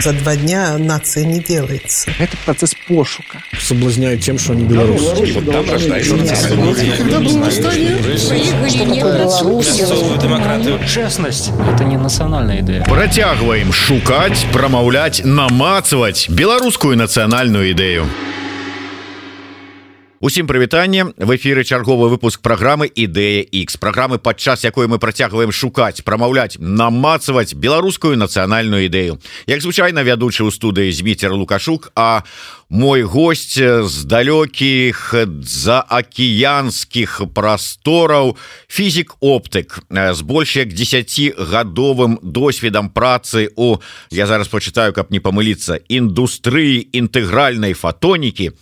За два дня нация не делается. Это процесс пошука. Соблазняют тем, что они белорусы. демократию. Честность – это не национальная идея. Працягваем шукаць, прамаўляць, намацаваць беларускую нацыянальную ідэю. Усім прывітанне. В эфиры чарговы выпуск программы ідэя X программы падчас якой мы працягваем шукаць прамаўляць намацаваць беларускую нацыянальную ідэю. Як звычайна вядучы ў студыі зміцер лукашук а мой гость з далёкіх за акіянскіх прастораў фізік оптык з больш як 10гадовым досведам працы у я зараз почитаю каб не памыліцца індустрыі інтэгральнай фотонікі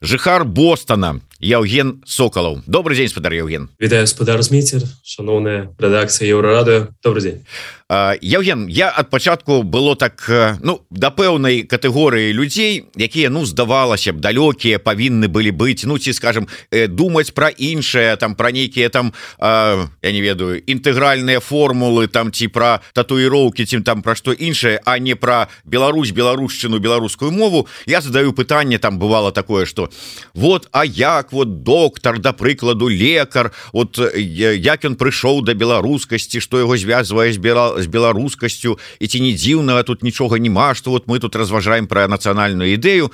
жыхар Бостона Яўген соколаў добрый дзень спадар Яўген. Вітаю спадар зміцер шаноўная рэдакцыя еўрарады добрый дзень Яўген я ад пачатку было так ну да пэўнай катэгорыі людзей якія ну здавалася б далёкія павінны былі быць. Ну ці скажем думаць пра іншае там пра нейкія там э, я не ведаю інтэгральныя формулы там ці пра татуіроўкі ці там пра што іншае а не пра Беларусь беларушчыну беларускую мову. Я задаю пытанне там бывало такое что вот а як вот доктар да прыкладу лекар вот як ён прыйшоў да беларускасці што яго звязвае збірал з беларускасцю і ці не дзіўнага тут нічога няма што вот мы тут разважаем пра нацыянальную ідэю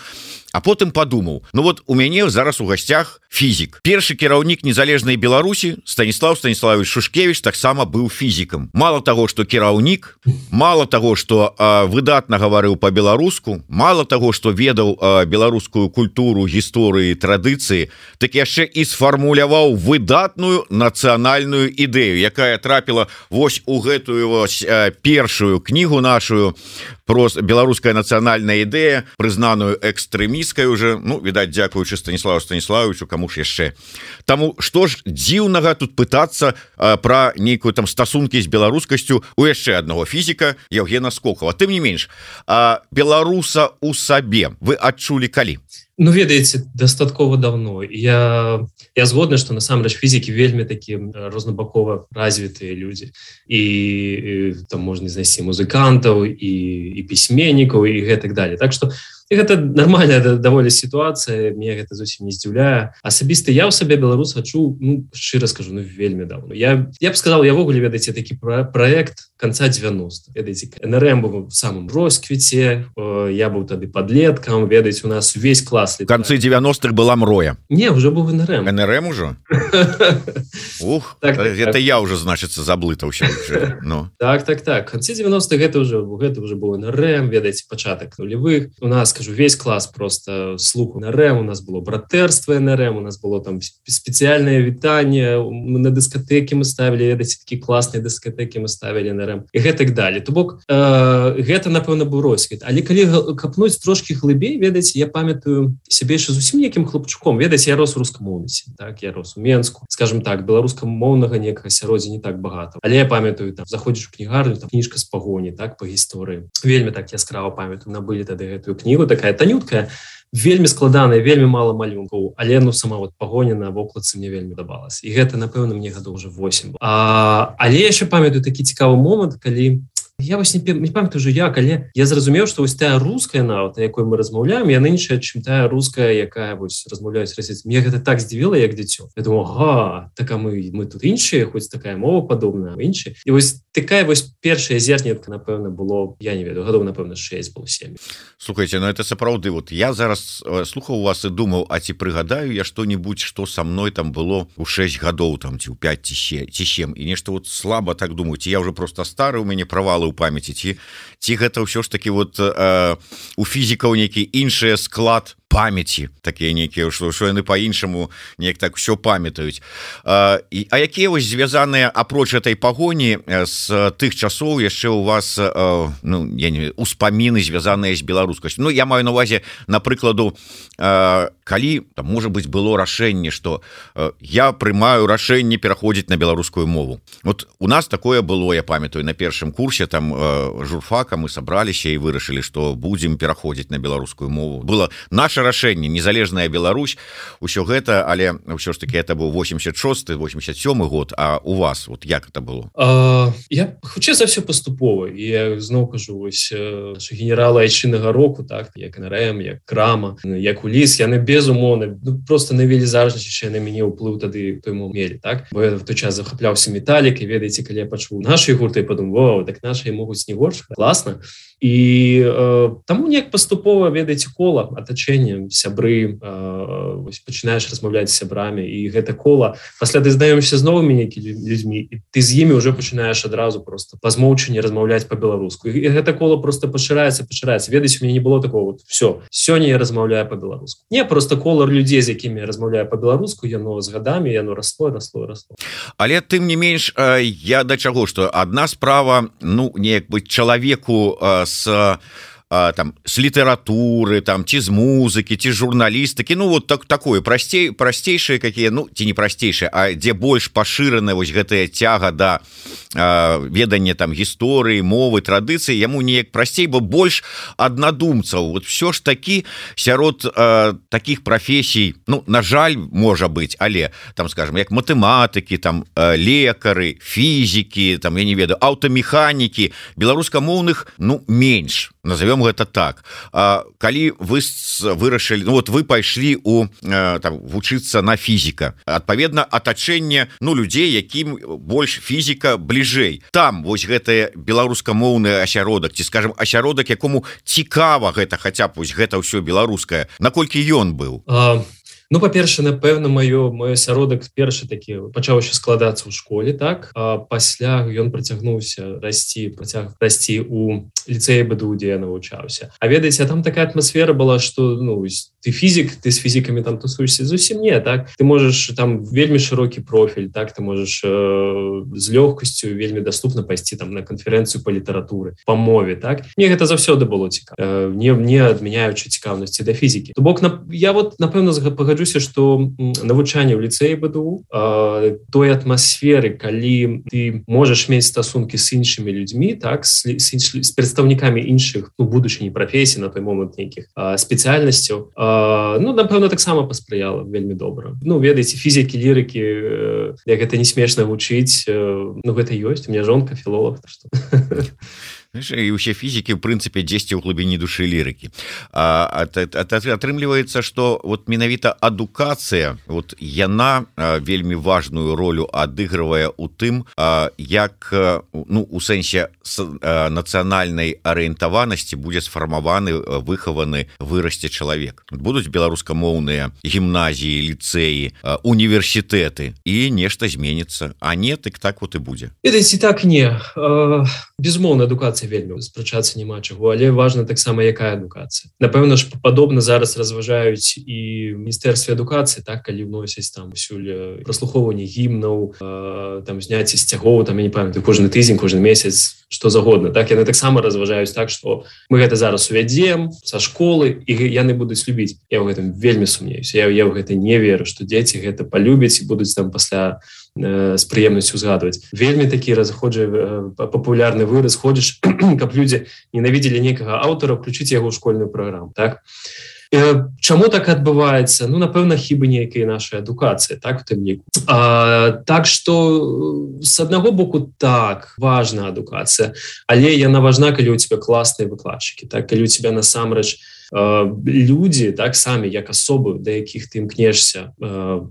а потым подумаў Ну вот у мяне зараз у гасцях фізік. Першы кіраўнік незалежнай Беларусі станіслав станіславович шушкевич таксама быў фізікам. Мало того что кіраўнік мало того что выдатна гаварыў по-беларуску мало того что ведаў беларускую культуру гісторыі традыцыі так яшчэ і сфармуляваў выдатную нацыянальную ідэю якая трапіла вось у гэтую вось першую кнігу нашу просто беларуская нацыянальная ідэя прызнаную экстрэміскай уже ну відаць дзякуючы станіславу станіславовичу кому ж яшчэ. Таму что ж дзіўнага тут пытаться про нейкую там стасункі з беларускасцю у яшчэ аднаго фізіка Евгена скокова тым не менш а беларуса у сабе вы адчулі калі? Ну ведаеце дастаткова давно я я згодна что насамрэч фізікі вельмі такі рознабакова развітыя людзі. І там можна знайсці музыкантаў і і пісьменнікаў і гэтак далее так что гэта нормальная даволі сітуацыя мне гэта зусім не здзіўляе асабіста я ў сабе беларус хачу ну, шчыра скажу ну вельмі давно я я б сказал я ввогуле ведаеце такі про проект конца 90 ведаеце нрм быў самым росквіце я быў тады подлеткам ведаць у нас увесь клас в канцы 90-х была мроя. Не уже быў нрм нрм уже ух так, это так. я уже значится заблытаўся ну. Так так так. Концы 90 гэта уже гэта уже быў нрм ведаеце пачатак нулевых. У нас скажу весь клас просто слуху на рэм у нас было братэрства нрм у нас было там спецыяльное вітанне на дыскатэкі мы ставілі такі класныя дыскатэкі мы ставілі на рэм і гэтак далі то бок э, гэта напэўна быў росквіт але калі капнуць трошки глыбей ведаць я памятаю сябе яшчэ зусім некім хлопчуком. Ведаць я рос рускамоўнасці так я рос у менску скажем так беларускамоўнага некага сяроддзя не так багата. Але я памятаю там заходзіш у кнігарню там кніжка з пагоні так по гісторыі. Вельмі так яскрава памятаю набылі тады гэтую кнігу такая танюткая вельмі складаная вельмі мало малюнкаў але ну сама вот пагоня на вокладцы мне вельмі давалась і гэта напэўна мне гадоў уже 8 а, але яшчэ памятаю такі цікавы момант калі я вас не, не памятаю уже як але я зразумеў что вось тая руская нават якой мы размаўляем я ныншая чым тая руская якая вось размаўляюць расіць мне гэта так здзівіла як дзіцё. Я думаю ага так мы мы тут іншыя хоць такая мова падобная інша і вось такая вось першая зернетка напэўна было я не ведаю гадоў напэўна 6 был 7 слухайте но ну это сапраўды вот я зараз слухаў у вас і думаў а ці прыгадаю я что-нибудь что со мной там было у 6 гадоў там ці ў 5 ці ці 7 і нешта вот слабо так думаю я уже просто стары у мяне правалы ў памяці ці ці гэта ўсё ж таки вот э, у фізікаў нейкі іншы склад памяці такія нейкія што що яны по-іншаму неяк так все памятаюць а, і а якія вось звязаныя апроч этой пагоні з тых часоў яшчэ у вас а, ну я не успаміны звязаныя з беларускасць Ну я маю на увазе на прыкладу калі там можа быть было рашэнне что я прымаю рашэнне пераходзіць на беларускую мову вот у нас такое было я памятаю на першым курсе там журфака мы сабраліся і вырашылі что будзем пераходзіць на беларускую мову. Было наше ваша рашэнне незалежная Беларусь усё гэта але ўсё ж таки это быў 86 87 год А у вас вот як это было? А, я хутчэй за все паступова. Я зноў кажу вось генерала айчыннага року так як НРМ як крама як уліс яны безумоўна ну, просто навелі зажнічае на мяне ўплыў тады той мелі так. Бо я в той час захапляўся металлік і ведаеце калі я пачуў нашай гурты падумваў так наши могуць не горш класна. І э, таму неяк паступова ведаеце кола атачэннем сябры э, пачынаеш размаўляць сябрамі і гэта кола. Пасля ты здаёмся з новымі нейкімі людзьмі і ты з імі уже пачынаеш адразу просто па змоўчанні размаўляць по-беларуску і гэта кола просто пашыраецца пашыраецца ведаць у мяне не было такого вот все сёння я размаўляю по-беларуску не просто колар людзей з якімі размаўляю по-беларуску яно з гадамі яно расло расло расло. Але тым не менш я да чаго что одна справа ну неяк быть чалавеку с с там с літаратуры там ці з музыкі ці журналістыкі Ну вот так такое прасцей прасцейшие какие ну ці не прасцейшие А дзе больш пашыраны вось гэтая цяга да ведання там гісторыі мовы традыцыі яму неяк прасцей бо больш аднадумцаў вот все ж такі сярод а, таких прафесій Ну на жаль можа быть але там скажем як матэматыкі там лекары фізікі там я не ведаю аўтамеханікі беларускамоўных ну менш назовем гэта так. А, калі вы вырашылі ну, вот вы пайшлі у э, там вучыцца на фізіка адпаведна атачэнне ну людзей якім больш фізіка бліжэй. Там вось гэтае беларускамоўны асяродак ці скажем асяродак якому цікава гэта хаця б вось гэта ўсё беларускае. Наколькі ён быў? А... Ну па-перша напэўна маё мой асяродак першы такі пачаў еще складацца ў школе так? А пасля ён працягнуўся расці працяг расці у ліцэі быду дзе я навучаўся. А ведаеце там такая атмасфера была что ну ты фізік ты з фізікамі там тусуешься зусім не так? Ты можаш там вельмі шырокі профіль так? Ты можаш э, з лёгкасцю вельмі доступна пайсці там на канферэнцыю по літаратуры по мове так? Мне гэта заўсёды было цікава э, не мне адмяняючы цікаўнасці да фізікі. То бок на я вот напэўна пагаджу пагаджуся что навучанне ў ліцэі быду той атмасферы калі ты можаш мець стасункі з іншымі людзьмі так з, з, з прадстаўнікамі іншых ну, будучыні прафесій на той момант нейкіх спецыяльнасцяў ну напэўна таксама паспрыяла вельмі добра. Ну ведаеце фізікі лірыкі як гэта не смешна вучыць ну гэта ёсць у меня жонка філолог что і усе фізікі в прынцыпе дзесьці ў глыбіні душы лірыкі атрымліваецца что вот менавіта адукацыя вот яна вельмі важную ролю адыгрывае у тым як ну у сэнсе нацыянальнай арыентаванасці будзе сфармаваны выхаваны вырасце чалавек будуць беларускамоўныя гімназіі ліцэі універсітэты і нешта зменіцца а не так так вот і будзе ведаеце так не безмоўна адукацыя адукацыя вельмі спрачацца няма чаго. Але важна таксама якая адукацыя. Напэўна ж падобна зараз разважаюць і міністэрстве адукацыі так калі вносяць там усюль праслухоўванне гімнаў там зняцце сцягоў там я не памятаю кожны тыдзень кожны месяц что загодна так? Яны таксама разважаюць так что мы гэта зараз увядзем са школы і яны будуць любіць. Я ў гэтым вельмі сумнеюсь я я ў гэта не веру что дзеці гэта полюбяць і будуць там пасля э, з прыемнасцю згадваць вельмі такі разыходжы э, папулярны выраз. Ходзіш каб людзі ненавідзелі некага аўтара включыць яго школьную праграму так? І Чаму так адбываецца? Ну напэўна хібы нейкай нашай адукацыі так у тым ліку. Так что с аднаго боку так важна адукацыя але яна важна калі у тебя класныя выкладчыкі так? Калі у тебя насамрэч людзі так самі як асобы да якіх ты імкнешся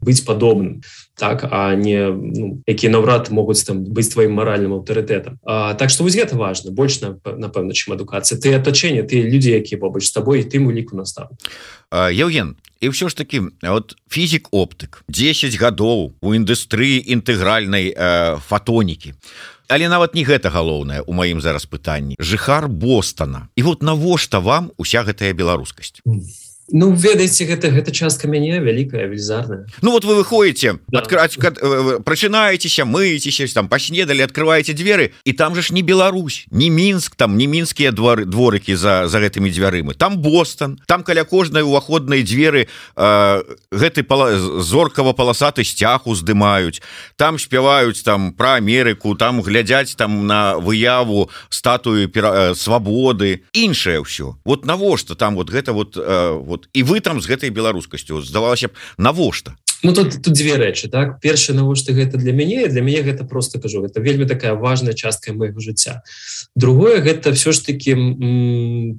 быць падобным так а не ну, якія наўрад могуць там быць тваім маральным аўтарытэтам. Так что вось гэта важно больш напэўна чым адукацыя. Ты атачэнне ты людзі якія побач з табой тым у ліку настав Яўген і ўсё ж таки вот фізік оптык 10 гадоў у індустрыі інтэгральнай э, фотонікі але нават не гэта галоўнае у маім зараз пытанні. Жыхар Бостона і вот навошта вам уся гэтая беларускасць Ну ведаеце гэта гэта частка мяне вялікая велізарная. Ну вот вы выходите да. открывать э, прачынаецеся мыцеся там паснедалі открываете дзверы і там же ж не Беларусь не мінск там не мінскія двары дворыкі за за гэтымі дзвярымы там Бостон там каля кожнай уваходнай дзверы э, гэты пала, зоркава паласаты сцяг уздымаюць там спяваюць там про Амерыку там глядзяць там на выяву статую пера, э, свабоды. Іншае ўсё. Вот навошта там вот гэта вот э, вот вот і вы там з гэтай беларускасцю здавалася б навошта Ну тут тут две рэчы так? Першае навошта гэта для мяне для мяне гэта просто кажу это вельмі такая важная частка моего жыцця. Другое гэта все ж таки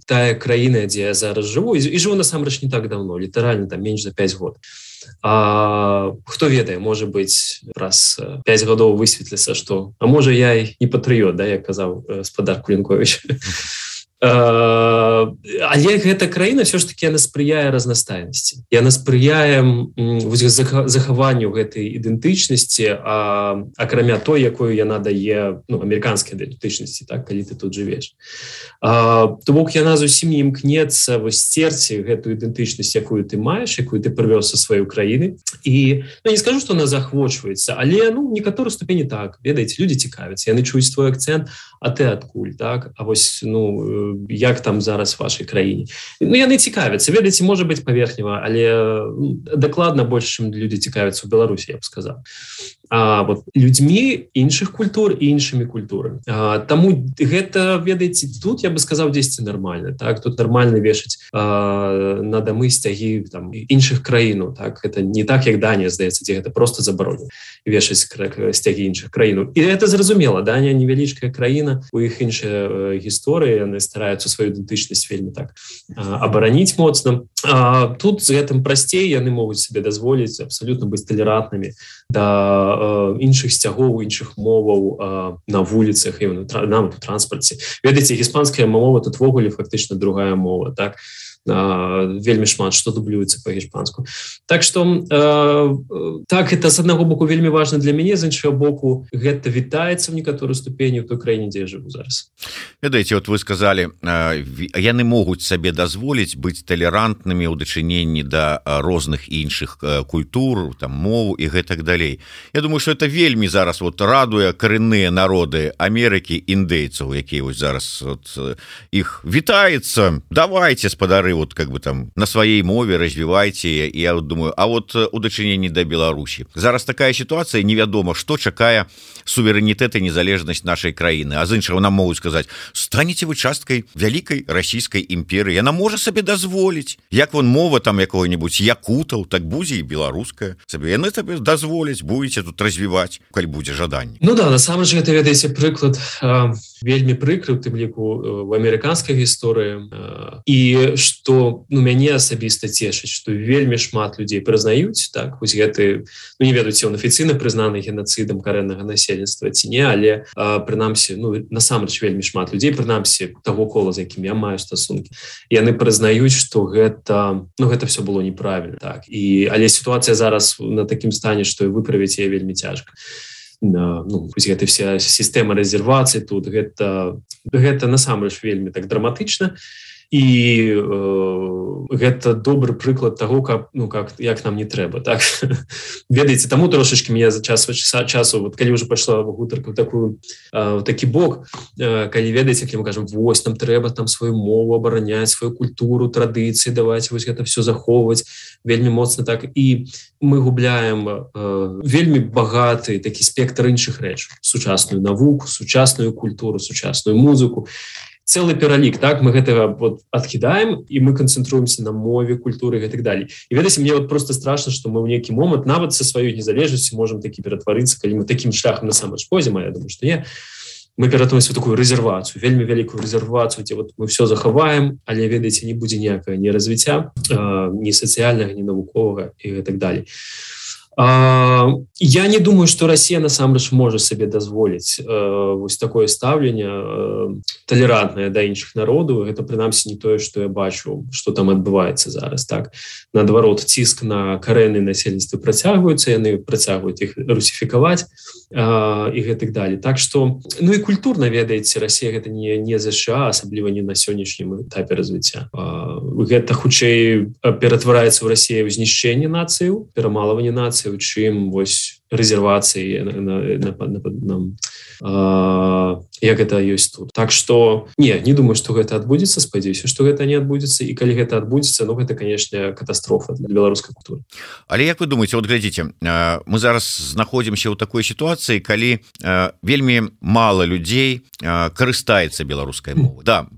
тая краіна дзе я зараз жыву і жыву насамрэч не так давно літаральна там менш за 5 год. А хто ведае можа быть праз 5 гадоў высветліцца что а можа я не патрыот да як казаў спадар кулінкович але гэта краіна все ж таки яна спрыяе разнастайнасці яна спрыяе захаванню гэтай ідэнтычнасці акрамя той якую яна дае ну, амерыканскай ідэнтычнасці так калі ты тут жывеш то бок яна зусім не імкнецца вось сцерці гэтую ідэнтычнасць якую ты маеш якую ты прывёз са сваёй краіны і ну, не скажу что она захвочваецца але ну некаторы ступені так. Ведаеце люди цікавяцца яны чуюць твой акцент а ты адкуль так? А вось ну як там зараз вашай краіне Ну яны цікавяцца. Ведаеце можа быть паверхнева але дакладна больш чым люди цікавяцца у Беларусі я б сказал а, вот людзьмі іншых культур і іншымі культурамі. Таму гэта ведаеце тут я бы сказаў 10 нормально так? Тут нормально вешаць на дамы сцягі там іншых краіну так? Это не так як Данія здаецца дзе гэта просто забароню вешаць сцягі іншых краіну і это зразумела Данія невялічкая краіна у іх іншая гісторыя яны стараюцца сваю ідэнтычнасць вельмі так абараніць моцна. Тут з гэтым прасцей яны могуць себе дазволіць абсолютно быць талерантнымі да іншых сцягоў іншых моваў на вуліцах і нам транспарце. Ведаеце іспанская мова тут-вогуле фактычна другая мова так вельмі шмат что дублюецца по-гішпанску так что э, так это з аднаго боку вельмі важно для мяне з іншага боку гэта вітаецца в некаторую ступені в той краіне дзе жыву зараз. Ведаеце вот вы сказали яны могуць сабе дазволіць быць талерантнымі ў дачыненні да розных іншых культур там мову і гэтак далей. Я думаю что это вельмі зараз вот радуе карэнныя народы Амерыкі індейцаў якія вось зараз вот, іх вітаецца. Давайте спадары вот как бы там на своей мове развивайте и я вот думаю а вот у дачыненні да Беларусі зараз такая ситуация невядома что чакае суверэнітэт і незалежнасць нашай краіны а з іншага нам могуць сказаць станете вы часткай вялікай расійскай імперыі яна можа сабе дазволіць як вон мова там якого-нибудь якутаў так будзе і беларуская сабе яны табе дазволіць будете тут развіваць калі будзе жаданне Ну да насамрэч гэта ведаеце прыклад э, вельмі прыкрыў тым ліку в амерыканскай гісторыі э, і что ну мяне асабіста цешыць что вельмі шмат людзей прызнаюць так вось гэты ну, не ведаюць он афіцыйна прызнаны геноцидам карэннага насельніцтва ці не але прынамсі ну насамрэч вельмі шмат людзей прынамсі того кола з якім я маю стасункі яны прызнаюць что гэта ну гэта все было неправільна так. І але сітуацыя зараз на такім стане что выправіць я вельмі цяжка. Ну, гэта вся сістэма рэзервацыі тут гэта гэта насамрэч вельмі так драматычна. і і э, гэта добры прыклад того как ну как як нам не трэба так? Ведаеце таму трошачки меня за час часа часу вот калі уже пайшла гутарку такую э, такі бок э, калі ведаеце мы кажем вось нам трэба там сваю мову абараняць сваю культуру традыцыі даваць вось гэта все захоўваць вельмі моцна так? І мы губляем э, вельмі багаты такі спектр іншых рэч. Сучасную навуку сучасную культуру сучасную музыку целый пералік так? Мы гэтага вот адкідаем і мы канцэнтруемся на мове культуры і так далей. І ведаце мне вот просто страшно что мы ў нейкі момант нават са сваёй незалежнасці можем такі ператварыцца калі мы таким шляхам насамрэч позім я думаю что не. Мы ператваемся такую рэзервацыю вельмі вялікую рэзервацыю дзе вот мы все захаваем але ведаеце не будзе ніякае не развіцця не сацыяльнага не навуковага і так далей. А, я не думаю что Россия насамрэч можа сабе дазволіць э, вось такое стаўленне э, толерантнае да іншых народу это прынамсі не тое что я бачу что там адбываецца зараз так? Наадварот ціск на карэнны насельніцтвы працягваюцца яны працягваюць іх русіфікаваць і гэтак далі так что ну і культурна ведаеце Россия гэта не не ЗША асабліва не на сённяшнім этапе развіцця. Гэта хутчэй ператвараецца в Россию знішчэнне нацыю перамалаванне нацыі у чым вось рэзервацыі як гэта ёсць тут. Так что не не думаю что гэта адбудзецца спадзяюся что гэта не адбудзецца і калі гэта адбудзецца Ну гэта конечно катастрофа для беларускай культуры. Але як вы думаете вот глядзіце мы зараз знаходзімся ў такой сітуацыі калі вельмі мало людзей карыстаецца беларускай мовы да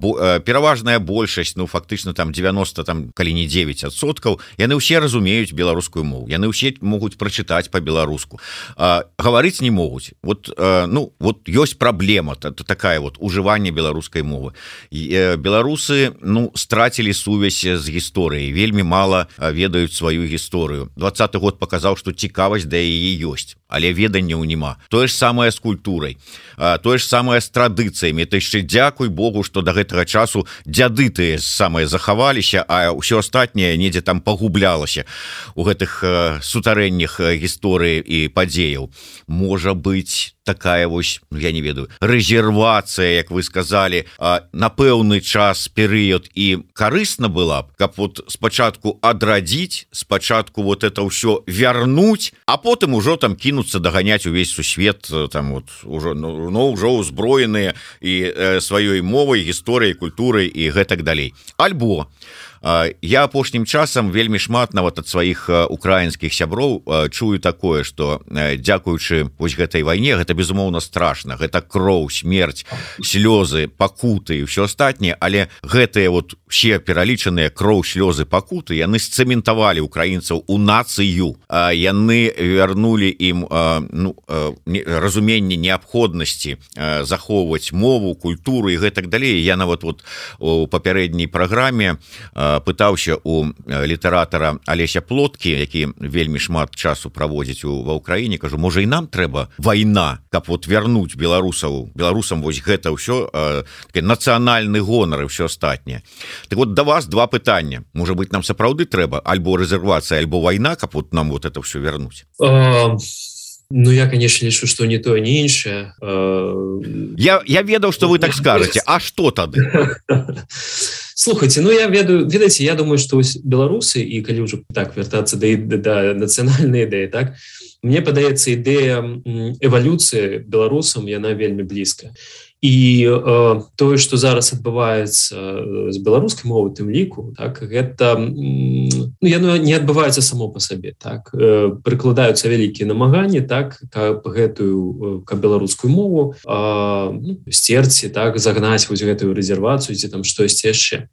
пераважная большасць ну фактычна там 90 там калі не 9соткаў яны ўсе разумеюць беларускую мову яны ўсе могуць прачытаць по-беларуску гаварыць не могуць вот ну вот ёсць праблема это такая вот ужыванне беларускай мовы. Беларусы ну страцілі сувязь з гісторыяй вельмі мало ведаюць сваю гісторыю двадцатый год показаў что цікавасць да яе ёсць але веданняў няма тое ж самае з культурай тое ж самае з традыцыямі ты яшчэ дзякуй Богу что до гэтага часу дзяды ты самыя захаваліся а ўсё астатняе недзе там пагублялася у гэтых сутарэннях гісторыі і падзеяў можа быть такая вось ну, я не ведаю рэзервацыя як вы сказали на пэўны час перыяд і карысна была б каб вот спачатку адрадзіць спачатку вот это ўсё вярнуць а потым ужо там кінуцца даганяць увесь сусвет там вот ужо ну, ну ўжо ўзброеныя і э, сваёй мовай гісторыяй культурай і гэтак далей. Альбо я апошнім часам вельмі шмат нават ад сваіх украінскіх сяброў чую такое что дзякуючы вось гэтай вайне гэта безумоўна страшна. Гэта кроў смерть слёзы пакуты і ўсё астатняе. Але гэтыя вот все пералічаныя кроў слёзы пакуты яны сцэментавалі украінцаў у нацыю. Яны вярнулі ім ну разуменне неабходнасці захоўваць мову культуру і гэтак далей. Я нават вот у папярэдняй праграме у пытаўся у літаратара алеся плоткі які вельмі шмат часу праводзіць у ва ўкраіне кажу можа і нам трэба вайна каб вот вярнуць беларусаў беларусам вось гэта ўсё нацыянальны гонар і все астатняе так вот да вас два пытання. Можа быть нам сапраўды трэба альбо рэзервацыя альбо вайна каб вот нам вот это все вярнуць? А... Ну я конечно лічу что не то не іншае. Я я ведаў что вы так скажете А что тады слухайте ну я ведаю ведаеце я думаю что беларусы і калі ўжо так вяртацца да, да, да нацыянальнай ідэі так мне падаецца ідэя эвалюцыі беларусам яна вельмі блізка і э, тое что зараз адбываецца з беларускай мовы тым ліку так гэта ну, яно не адбываецца само по сабе так. Э, прыкладаюцца вялікія намаганні так каб гэтую каб беларускую мову э, ну, сцерці так загнаць вось гэтую рэзервацыю ці там штось яшчэ.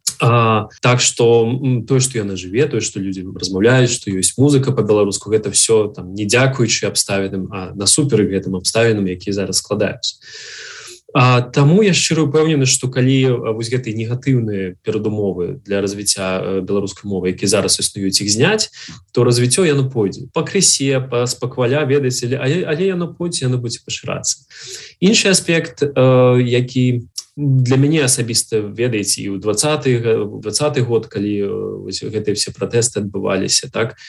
Так что тое что яна жыве тое что людзі размаўляюць что ёсць музыка по-беларуску гэта все там не дзякуючы абставіным а насупер гэтым абставінам які зараз складаюцца. А, Таму я шчыра упэўнены, што калі вось гэтыя негатыўныя перадумовы для развіцця беларускай мовы, які зараз існуюць іх зняць, то развіццё яно пойдзе пакрысе па спакваля ведаць але, але яно пойдзе яно будзе пашырацца. Іншы аспект, які для мяне асабіста ведаеце і ў 20 20 год, калі гэтыя все пратэсты адбываліся так,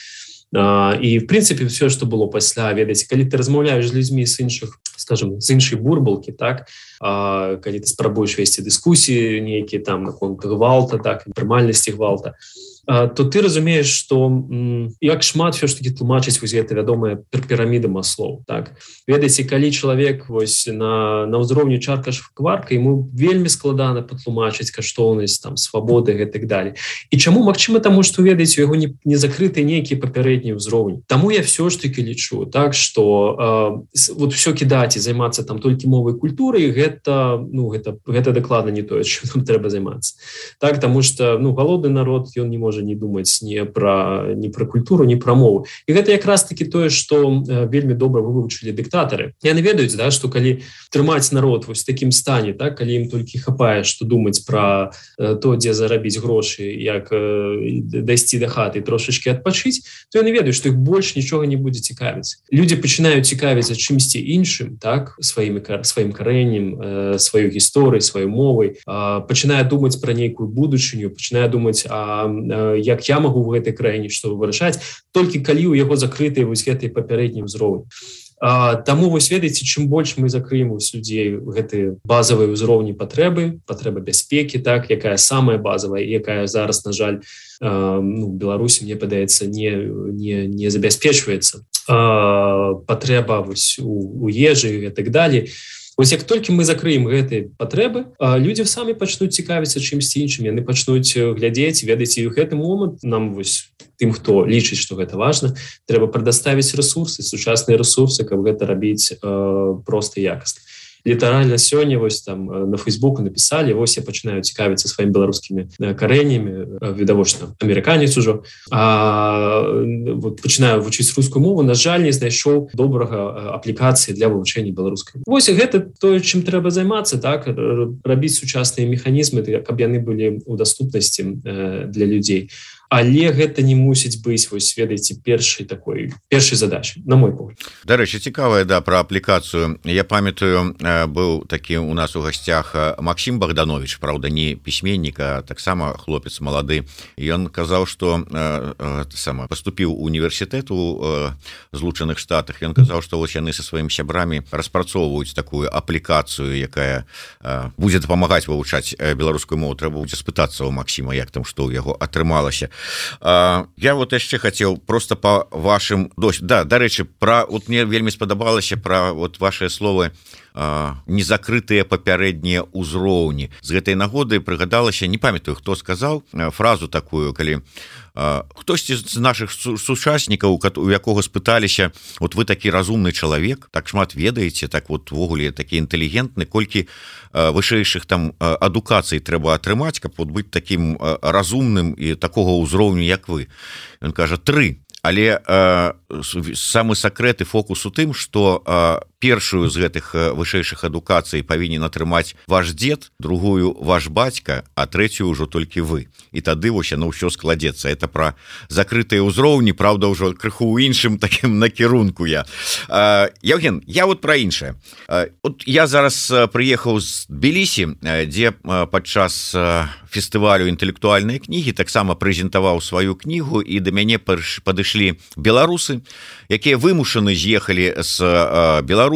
і в прынцыпе все что было пасля ведаць калі ты размаўляешь з людзьмі з іншых скажем з іншай бурбалкі так а, калі ты спрабуеш весці дыскусіі нейкіе там наконт гвалта так прымальнасці гвалта то то ты разумееш что як шмат все ж таки тлумачыць вось гэта вядомая піраміда маслоў так ведаеце калі чалавек вось на на ўзроўню чарка кварка ему вельмі складана патлумачыць каштоўнасць там свабоды гэтак далее. І чаму Мачыма таму что ведаеце яго не, не закрыты нейкі папярэдні ўзровень Таму я все ж таки лічу так что э, вот все кідаць і займацца там толькі мовай культуры гэта ну гэта гэта дакладна не тое чым трэба займацца так тому что ну галодны народ ён не может можа не думаць не пра не пра культуру не пра мову. І гэта якраз таки тое что вельмі добра вывучылі дыктатары яны ведаюць да что калі трымаць народ вось таким стане так калі ім толькі хапае что думаць про то дзе зарабіць грошы як дайсці да хаты трошачки адпачыць то яны ведаюць что их больш нічога не будзе цікавіць. Люди пачынаюць цікавіцца чымсьці іншым так сваімі сваім карэннем сваю гісторыю сваёй мовай пачынае думаць про нейкую будучыню пачынае думаць а як я могу в гэтай краіне что вырашаць толькі калі у яго закрытыя вось гэтай папярэдні ўзровень Таму вось ведаеце чым больш мы закрыем вось людзей гэтыя базавыя ўзроўні патрэбы патрэба бяспекі так якая самая базовая якая зараз на жаль ну, Беларусі мне падаецца не не, не забяспечваецца патрэба вось у, у ежы і так далее Вось як толькі мы закрыем гэтыя патрэбы людзі самі пачнуць цікавіцца чымсьці іншым. Яны пачнуць глядзець ведаеце у гэты момант нам вось тым хто лічыць что гэта важно трэба прадаставіць ресурсы сучасныя ресурсы каб гэта рабіць э, просто якасна літаральна сёння вось там на фейсбуку написали вось я пачынаю цікавіцца сваім беларускімі карэнямі э, відавочна амерыканец ужо вот, пачынаю вучыць рускую мову на жаль не знайшоў добрага аплікацыі для вывучэння беларускай Вось гэта тое чым трэба займацца так? Рабіць сучасныя механізмы каб яны былі у даступнасці для людзей а але гэта не мусіць быць вось ведаеце першай такой першай задачи на мой погляд. Дарэчы цікавая да про аплікацыю. Я памятаю быў такі у нас у гасцях Макссім богданович Праўда не пісьменніка таксама хлопец малады. Ён казаў что сама поступіў універсітэту злучаных штатах. Ён казаў что вось яны со сваім сябрамі распрацоўваюць такую аплікацыю якая будзе дапамагаць вывучаць беларускую мову. Трэба будзе спытацца у Макссіма як там что ў яго атрымалася я вот яшчэ хацеў просто по вашим дось да дарэчы про вот мне вельмі спадабалася про вот ваши словы незакрытыя папярэднія ўзроўні. З гэтай нагоды прыгадалася не памятаю хто сказаў фразу такую калі хтосьці з наших сучаснікаў у якога спыталіся вот вы такі разумны чалавек так шмат ведаеце так вот ввогуле такі інтэлігентны колькі вышэйшых там адукацый трэба атрымаць каб вот быць таким разумным і такога ўзроўню як вы ён кажа тры але э, самы сакрэты фокус у тым что э, першую з гэтых вышэйшых адукацый павінен атрымаць ваш дзед другую ваш бацька а третью ўжо толькі вы. І тады вось яно ўсё складзецца. Это про закрытыя ўзроўні Праўда ўжо крыху у іншым таким накірунку я. Евген я вот про іншае. Вот я зараз прыехаў з Тбілісі дзе падчас фестывалю інтэлектуальнай кнігі таксама прэзентаваў сваю кнігу і да мяне падышлі беларусы якія вымушаны з'ехалі з беларусі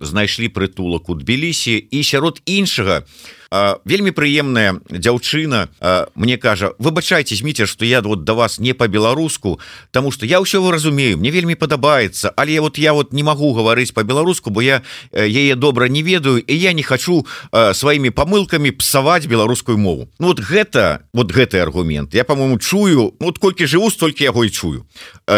знайшлі прытулак у тбілісі і сярод іншага вельмі прыемная дзяўчына. Мне кажа выбачайте зміце что я вот до вас не по-беларуску тому что я ўсё разумею мне вельмі падабаецца але вот я вот не могу гаварыць по-беларуску бо я яе добра не ведаю і я не хочу сваімі помылками псаваць беларускую мову ну, вот гэта вот гэты аргумент. Я по-моему чую ну, вот колькі жыву столькі яго і чую.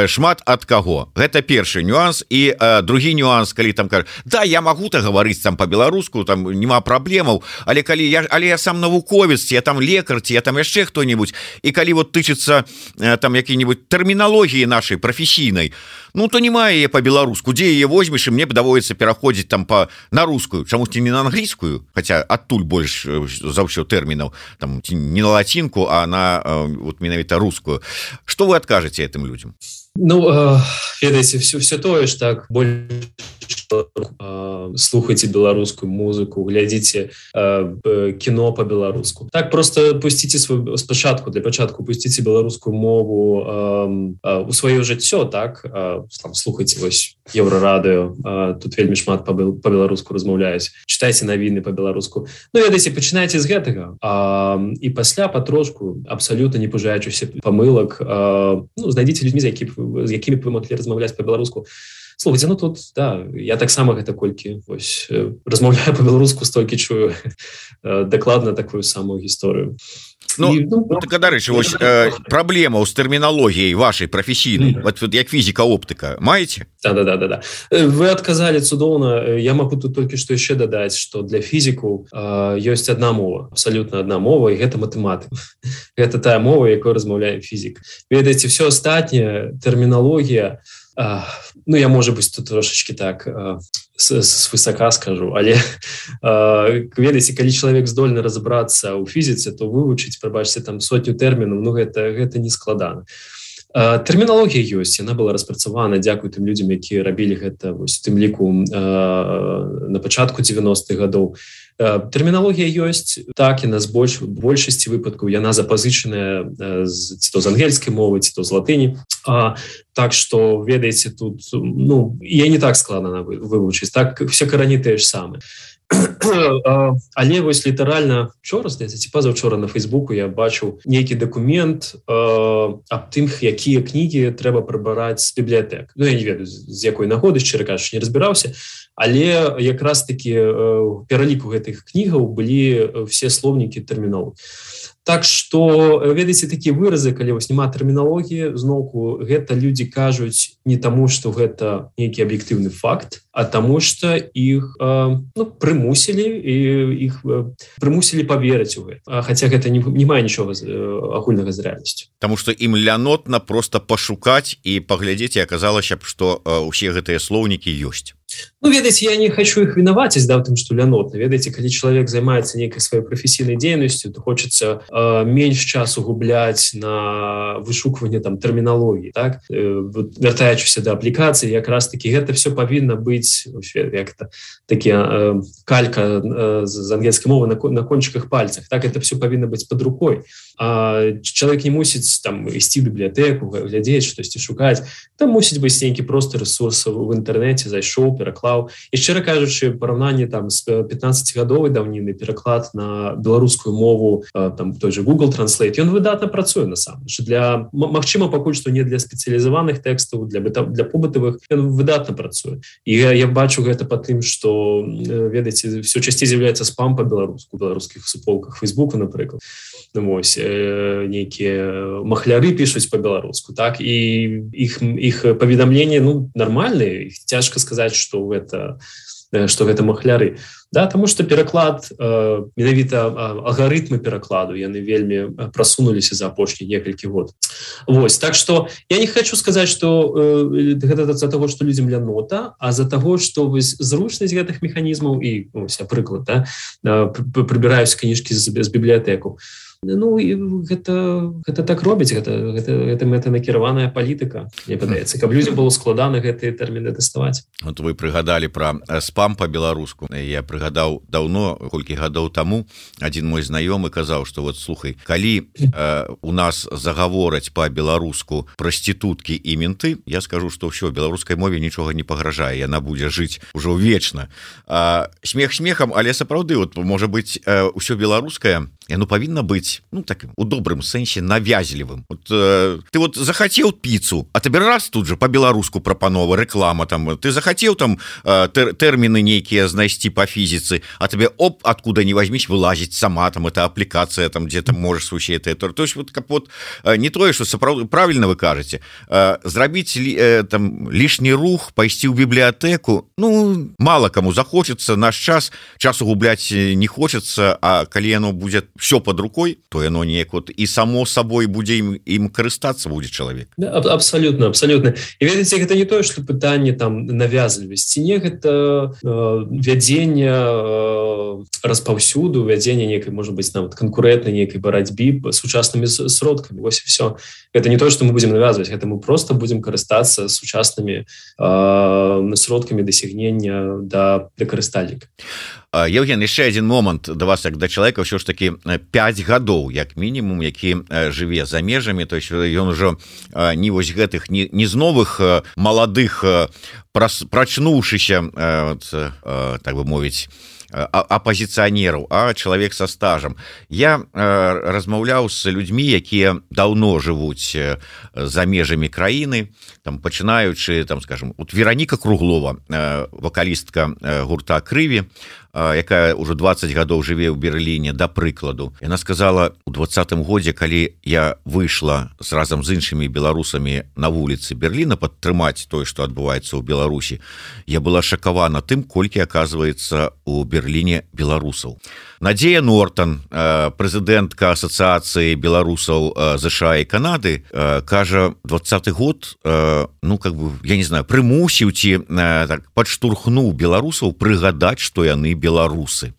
Шмат ад каго. Гэта першы нюанс. І другі нюанс калі там кажа да я могу то гаварыць там по-беларуску там няма праблемаў але калі калі я але я сам навуковец я там лекар ці я там яшчэ хто-нибудь і калі вот тычыцца э, там які-нибудь тэрміналогіі нашай прафесійнай ну то не мае по-беларуску дзе яе возьмеш і мне даводіцца пераходзіць там по на рускую чамусьці не на англійскую хотя адтуль больш э, за ўсё тэрмінаў там не на лацінку а на э, вот менавіта рускую что вы адкажаце этим людям ну ведаеце все все тое ж так больше слухайте беларускую музыку глядзіце кіно по-беларуску так просто пусціце свой спачатку для пачатку пусціце беларускую мову у сваё жыццё так там слухайте вось еўрарадыо тут вельмі шмат по-беларуску размаўляюсь читайте навіны по-беларуску. Ну ведаеце пачынаеце з гэтага і пасля потрошку абсалютна не пужаючыся памылак ну, знайдзіце людзьмі з які з якімі вы маглі размаўляць по-беларуску слухайте ну тут да я таксама гэта колькі вось размаўляю по-беларуску столькі чую дакладна такую самую гісторыю Ну, дарэчы вось э, праблема з тэрміналогіяй вашай прафесійнай mm -hmm. вот, вот, як фізіка оптыка маеце да, да, да, да, да. вы адказалі цудоўна я могу тут толькі што яшчэ дадаць что для фізіку э, ёсць одна мова абсалютна одна мова і гэта матэматык гэта тая мова якой размаўляем фізік ведаеце все астатняе тэрміналогія ну я можа быть тут трошечки так с высока скажу. Але ведаеце калі чалавек здольны разобрацца ў фізіцы то вывучыць прабачце там сотню тэрмінаў Ну гэта гэта не складана тэрміналогія ёсць яна была распрацавана дзякуй тым людзям якія рабілі гэта вось тым ліку на пачатку 90-х гадоў тэрміналогія ёсць так і нас больш большасці выпадкаў яна запазычаная ці то з ангельскай мовы ці то з латыні А так что ведаеце тут ну я не так складана вывучыць так все карані тыя ж самы але вось літаральна вчора ці пазаўчора на фейсбуку я бачыў нейкі документ аб тым якія кнігі трэба прыбараць з бібліятэк Ну я не ведаю з якой нагоды шчыра кажучы не разбіраўся але якраз таки пераліку гэтых кнігаў былі все слоўнікі тэрмінал Так что ведаеце такі выразы калі вось няма тэрміналогіі зноўку гэта людзі кажуць не таму что гэта нейкі аб'ектыўны факт а таму что іх ну, прымусілі і іх прымусілі поверыць у гэта Хаця гэта не, не мае нічога агульнага з рэальнасцю Таму что ім лянотна просто пашукаць і паглядзець аказалася б что усе гэтыя слоўнікі ёсць Ну ведаеце я не хочу их вінаваць да тым что лянотна ведаеце калі чалавек займаецца нейкай сваёй прафесійнай дзейнасцю то хочется э, менш часу губляць на вышукванне там тэрміналогіі так? Э, вяртаючыся да аплікацыі якраз таки гэта все павінна быць як-то такі э, калька э, з ангельскай мовы на, на кончыках пальцах так это все павінна быць под рукой. А чалавек не мусіць там ісці бібліятэку глядзець штосьці шукаць там мусіць быць нейкі просто ресурсаў в інтэрнэце зайшоў пераклаў і шчыра кажучы параўнанне там з 15гадовай даўніны пераклад на беларускую мову там той же google транслейт ён выдатна працуе насамрэч для Мачыма пакуль што не для спецыялізаваных тэкстаў для быта для побытавых ён выдатна працуе і я, бачу гэта по тым что ведаеце все часцей з'яўляецца спам по-беларуску беларускіх суполках фейсбука напрыклад. Ну, вось э, нейкія махляры пишутць по-беларуску так? І іх іх паведамленне ну нормальные цяжка сказаць что гэта что гэта махляры да тому что пераклад э, менавіта алгарытмы перакладу яны вельмі просунуліся за апошні некалькі год. Вось так что я не хочу сказать что э, гэта за того что людям для нота а за того что вы зручнасць гэтых механізмаў і ось, прыклад да, прыбіраюсь кніжкі з бібліятэку то Ну і гэта, гэта так робіць гэта, гэта, гэта мэта накіраваная палітыка мне падаецца. Каб людзям было складана гэтыя тэрміны даставаць вот вы прыгадалі пра спам по-беларуску я прыгадаў даўно колькі гадоў таму адзін мой знаёмы казаў что вот слухай калі э, у нас загавораць по-беларуску праституткі і менты я скажу что ўсё беларускай мове нічога не пагражае яна будзе жыць ужо вечна. Смех смехам але сапраўды вот можа быть ўсё беларускае яно павінна быць ну так у добрым сэнсе навязлівым вот, э, ты вот захацеў піцу а табе раз тут же по-беларуску прапанова реклама там ты захацеў там э, тер, тэрміны нейкія знайсці по фізіцы а тебе оп откуда не возьмись вылазіць сама там это аплікацыя там где-то можешь вообще это то есть вот капот э, не тое что сапраўды правильно вы кажаце э, зрабіць э, там лишний рух пайсці ў бібліятэку ну мало кому захочется наш час часу губляць не хочется а калі оно будет все под рукой то яно неяк вот і само сабой будзе ім ім карыстацца будзе чалавек да, абсолютно абсолютно. І ведаеце гэта не тое что пытанне там навязлівасці не гэта э, вядзення э, распаўсюду вядзення некай можа быть нават канкурентнай нейкай барацьбі сучаснымі сродкамі вось все это не то что мы будем навязваць гэта мы просто будем карыстацца сучаснымі э, сродкамі дасягнення да для карыстальніка Евген яшчэ один момант да вас як да чалавека ўсё ж таки 5 гадоў як мінімум які жыве за межамі то есть ён ужо не вось гэтых не, з новых маладых прачнуўшыся так бы мовіць апозіцыянераў а чалавек со стажам я размаўляў з людзьмі якія даўно жывуць за межамі краіны там пачынаючы там скажем вот вераніка круглова вакалістка гурта крыві якая ўжо 20 гадоў жыве ў Берліне да прыкладу. Яна сказала у двадцатым годзе калі я выйшла з разам з іншымі беларусамі на вуліцы Берліна падтрымаць тое што адбываецца ў Беларусі я была шакавана тым колькі оказывается у Берліне беларусаў Надзея Нортон прэзідэнтка асацыяцыі беларусаў ЗША і Канады кажа двадцаты год ну как бы я не знаю прымусіў ці так, падштурхнуў беларусаў прыгадаць што яны беларусы.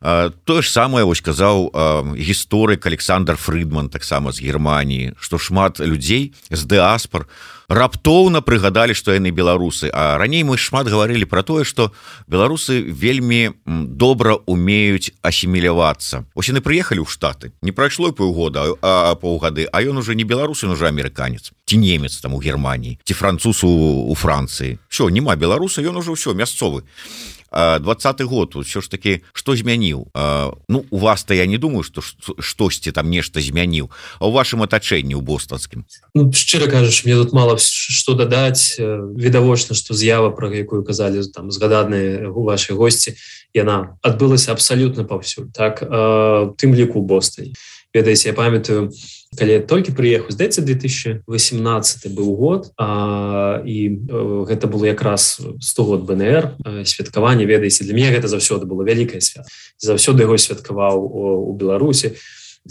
Тое ж самае вось казаў гісторык Александр Фридман таксама з Геррманіі што шмат людзей з дыаспор раптоўна прыгадалі што яны беларусы. А раней мы шмат гаварылі про тое што беларусы вельмі добра умеюць асімілявацца. Ось яны прыехалі ў штаты. Не прайшло паўгода а паўгады а ён уже не беларусы уже амерыканец. Ці немец там у Геррманіі ці французу у Францыі. Все няма беларуса ён уже ўсё мясцовы двадцатый год все ж таки что змяніў Ну у вас-то я не думаю что штосьці там нешта змяніў а у вашем атачэнні у бостанскім ну, шчыра кажаш мне тут мало что дадаць відавочна что з'ява про якую казалі там згаданыя у вашай госці яна адбылася абсалютна паўсюль так тым ліку Бостане ведаеце я памятаю калі толькі прыехаў здаецца 2018 быў год а, і э, гэта было якраз 100 год БНР святкаванне. Ведаеце для мяне гэта заўсёды было вялікае свят заўсёды яго святкаваў у Беларусі.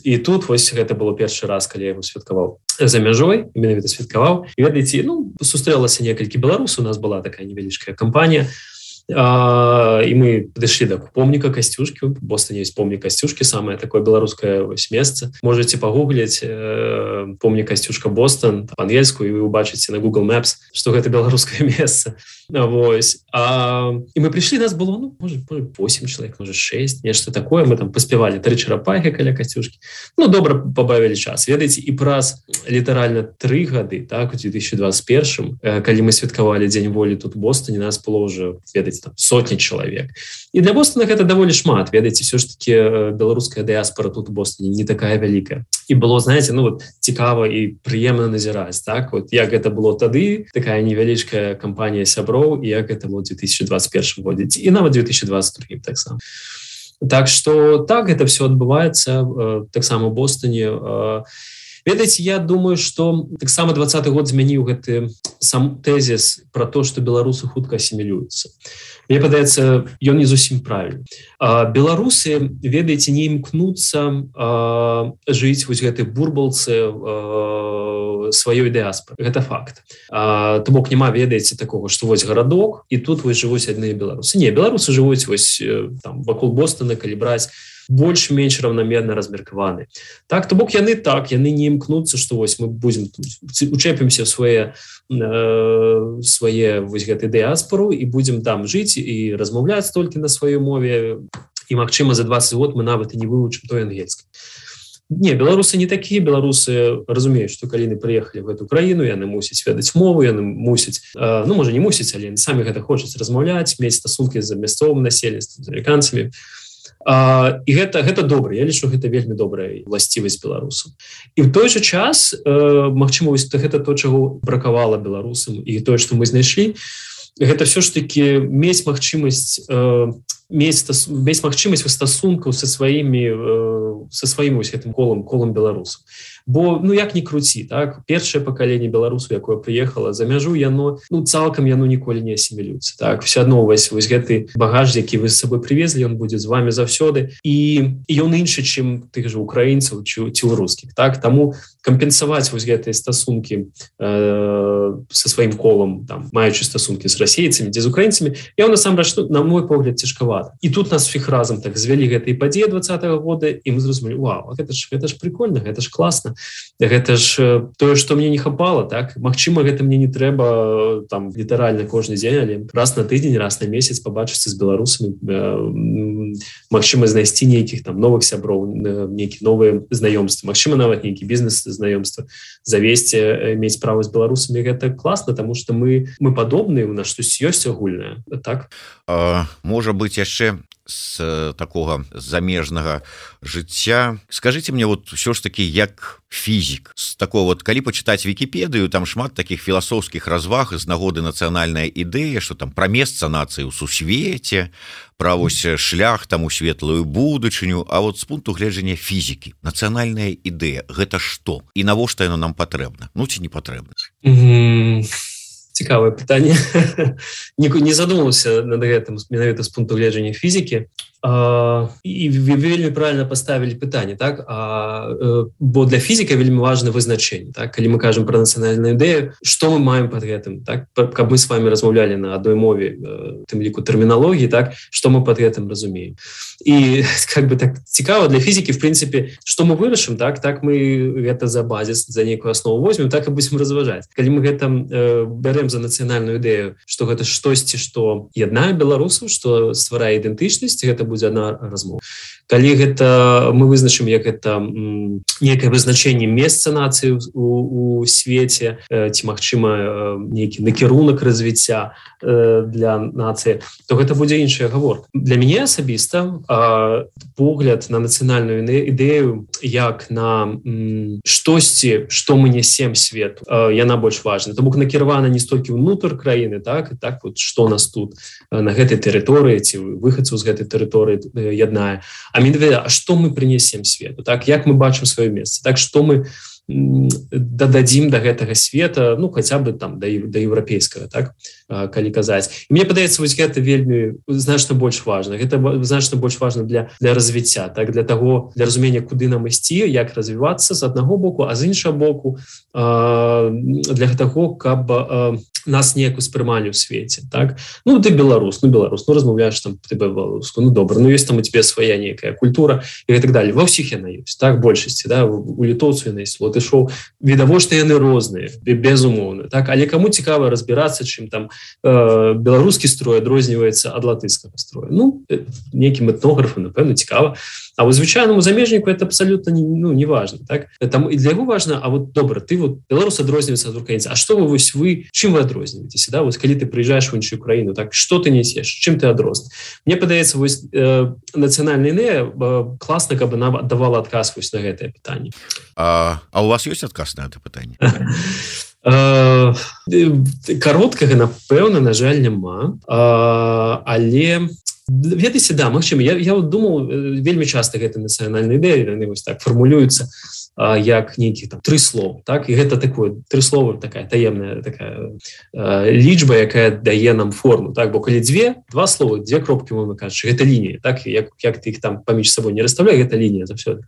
І тут вось гэта было першы раз калі яго святкаваў. За мяжой менавіта святкаваў. Ведаеце ну сустрэлася некалькі беларусаў у нас была такая невялічкая кампанія. А, і мы падышлі да помніка касцюшкі Бостане есть помнік касцюшкі самае такое беларускае вось месца можете пагугліць э, помнік касцюшка Бостон па-ангельску і вы убачыце на Google Maps что гэта беларускае месца Вось а, і мы прыйшлі нас было ну, может, 8 чалавек можа 6 нешта такое. Мы там паспявалі тры чарапахи каля касцюшкі Ну добра пабавілі час. Ведаеце і праз літаральна тры гады так у 2021 э, калі мы святкавалі дзень волі тут Бостане нас было уже ведаць там сотні чалавек і для Бостона гэта даволі шмат. Ведаеце все ж таки э, беларуская дыаспора тут Бостане не такая вялікая і было знаете ну вот цікава і прыемна назіраць так вот. Як гэта было тады такая невялічкая кампанія сяброў і як это вот 2021 годзе і нават 2023 таксама так что так это все адбываецца э, таксама Бостане э, ведаеце я думаю что таксама двадцатый год змяніў гэты сам тезіс про то что беларусы хутка асімілююцца. Мне падаецца ён не зусім правильно беларусы ведаеце не імкнуцца жыць вось гэтай бурбалцы сваёй дыаспор гэта факт. То бок няма ведаеце такого что вось гарадок і тут вось жывуць адныя беларусы. Не беларусы жывуць вось там вакол бостона калі браць больш-менш равномерно размеркаваны так то бок яны так яны не імкнуцца что вось мы будем учэпімся свае э, свае вось гэты дыаспору і будем там жыць і размаўляць толькі на сваёй мове. І Мачыма за 20 год мы нават і не вывучым той ангельскі. Не беларусы не такія. Беларусы разумеюць что каліны приехали в эту краіну яны мусяць ведаць мову яны мусяць э, ну можа не мусіць але самі гэта хочуць размаўляць мець стасункі за мясцовым насельніцтвам з американцамі А, і гэта гэта добра. Я лічу гэта вельмі добрая власцівасць беларусам. І в той же час э, Мачыма гэта то чаго бракавала беларусам і тое что мы знайшлі гэта все ж таки мець магчымасць э, месяц без магчымасць стасункаў со сваімі э, со сваім ось гэтым колам колам беларусам бо ну як не круці так? Першае пакаленне беларусу якое прыехала за мяжу яно ну цалкам яно ніколі не асімілюцца так? Все адно вось вось гэты багаж які вы з сабой привезлі он будзе з вами заўсёды. І ён іншы чым тых же украінцаў ці ці ў рускіх так? Таму кампенсаваць вось гэтыя стасункі э, со сваім колам там маючы стасункі з расейцамі дзе з украінцамі я насамрэч на мой погляд цяжкавата. І тут нас фіг разам так звялі гэтай падзеі два -го года і мы зразумелі Вау гэта ж гэта ж прикольно гэта ж класна гэта ж тое что мне не хапала так? Мачыма гэта мне не трэба там літаральна кожны дзень але раз на тыдзень раз на месяц побачыцца з беларусамі Мачыма знайсці нейкіх там новых сяброў нейкі новыя знаёмствы Мачыма нават нейкі бізнес знаёмства завесці мець справу з беларусамі. Гэта класна тому что мы мы падобныя у нас штось ёсць агульная так? А, можа быть яшчэ з такого замежнага жыцця. Скажите мне вот все ж таки як фізік з такого вот калі почытаць вкіпедыю там шмат таких філасофскіх разваг з нагоды нацыянальная ідэя что там пра месца нацыі ў сусвеце пра вось шлях там у светлую будучыню. А вот з пункту гледжання фізікі нацыянальная ідэя гэта что і навошта яно нам патрэбна? Ну ці не патрэбна? Mm -hmm цікавае пытанне не задумаўся над гэтым менавіта з пункту гледжання фізікі і вельмі правильно поставілі пытанне так? А, бо для фізіка вельмі важно вызначэнне так? Калі мы кажам про нацыянальную ідэю что мы маем под гэтым так? Каб мы с вами размаўлялі на адной мове тым ліку тэрміналогіі так? Что мы под гэтым разумеем? І как бы так цікава для фізікі в прынцыпе что мы вырашым так? Так мы гэта за базіс за нейкую основу возьмем так і будем разважаць калі мы гэта э, бярем за нацыянальную ідэю что гэта штосьці что яднае беларусаў что стварае ідэнтычнасць гэта будзе одна размова калі гэта мы вызначым як это некае вызначэнне месца нацыі у, у свеце ці магчыма нейкі накірунак развіцця для нацыі то гэта будзе іншая гаворка. Для мяне асабіста погляд на нацыянальную ідэю як на штосьці что мы несем свету яна больш важна тому накіравана не столькі ўнутр краіны так і так вот что нас тут на гэтай тэрыторыі ці выхадцу з гэтай тэрыторыі яднае а менавіта что мы принесем свету так? Як мы бачым сваё месца так что мы дададзім до да гэтага света ну хотя бы там да да еўрапейскага так калі казаць. Мне падаецца вось гэта вельмі значна больш важно гэта значна больш важно для для развіцця так? Для того для разумення куды нам ісці як развівацца з аднаго боку а з іншага боку для таго каб нас неяк успрымалі ў свеце так? Ну ты беларус ну беларус ну размаўляешь там ты беларуску ну добра ну есть там у тебе свая некая культура і так далее ва ўсіх яна ёсць так большасці да? У літоўцу яна есть вот ішоў відавочна яны розныя безумоўна так? Але кому цікава разбірацца чым там э, беларускі строй адрозніваецца ад латыцкага строя ну э, нейкім этнографу напэўна цікава. А вот звычайнаму замежніку это абсолютно не, ну, не важно так? Там і для яго важно А вот добра ты вот беларус адрозніваецца ад украінца А что вы вось вы чым вы адрозніваецеся да? Вот калі ты приезжаешь в іншую краіну так что ты несешь чым ты адрозн Мне падаецца вось э, нацыянальная ідэя э, класна каб нам аддавала адказ вось на гэтае пытанне А, а у вас есть адказ на это пытанне кароткага напэўна на жаль няма. Але ведаеце да магчыма я, я думал вельмі часто гэта нацыянальная ідэя яны вось так фармулююцца як нейкі там три слова так? І гэта такое три слова такая таемная такая э, лічба якая дае нам форму так? Бо калі дзве два слова дзве кропки мы кажучы гэта лінія так? Як як ты их там паміж сабой не расставляю гэта лінія заўсёды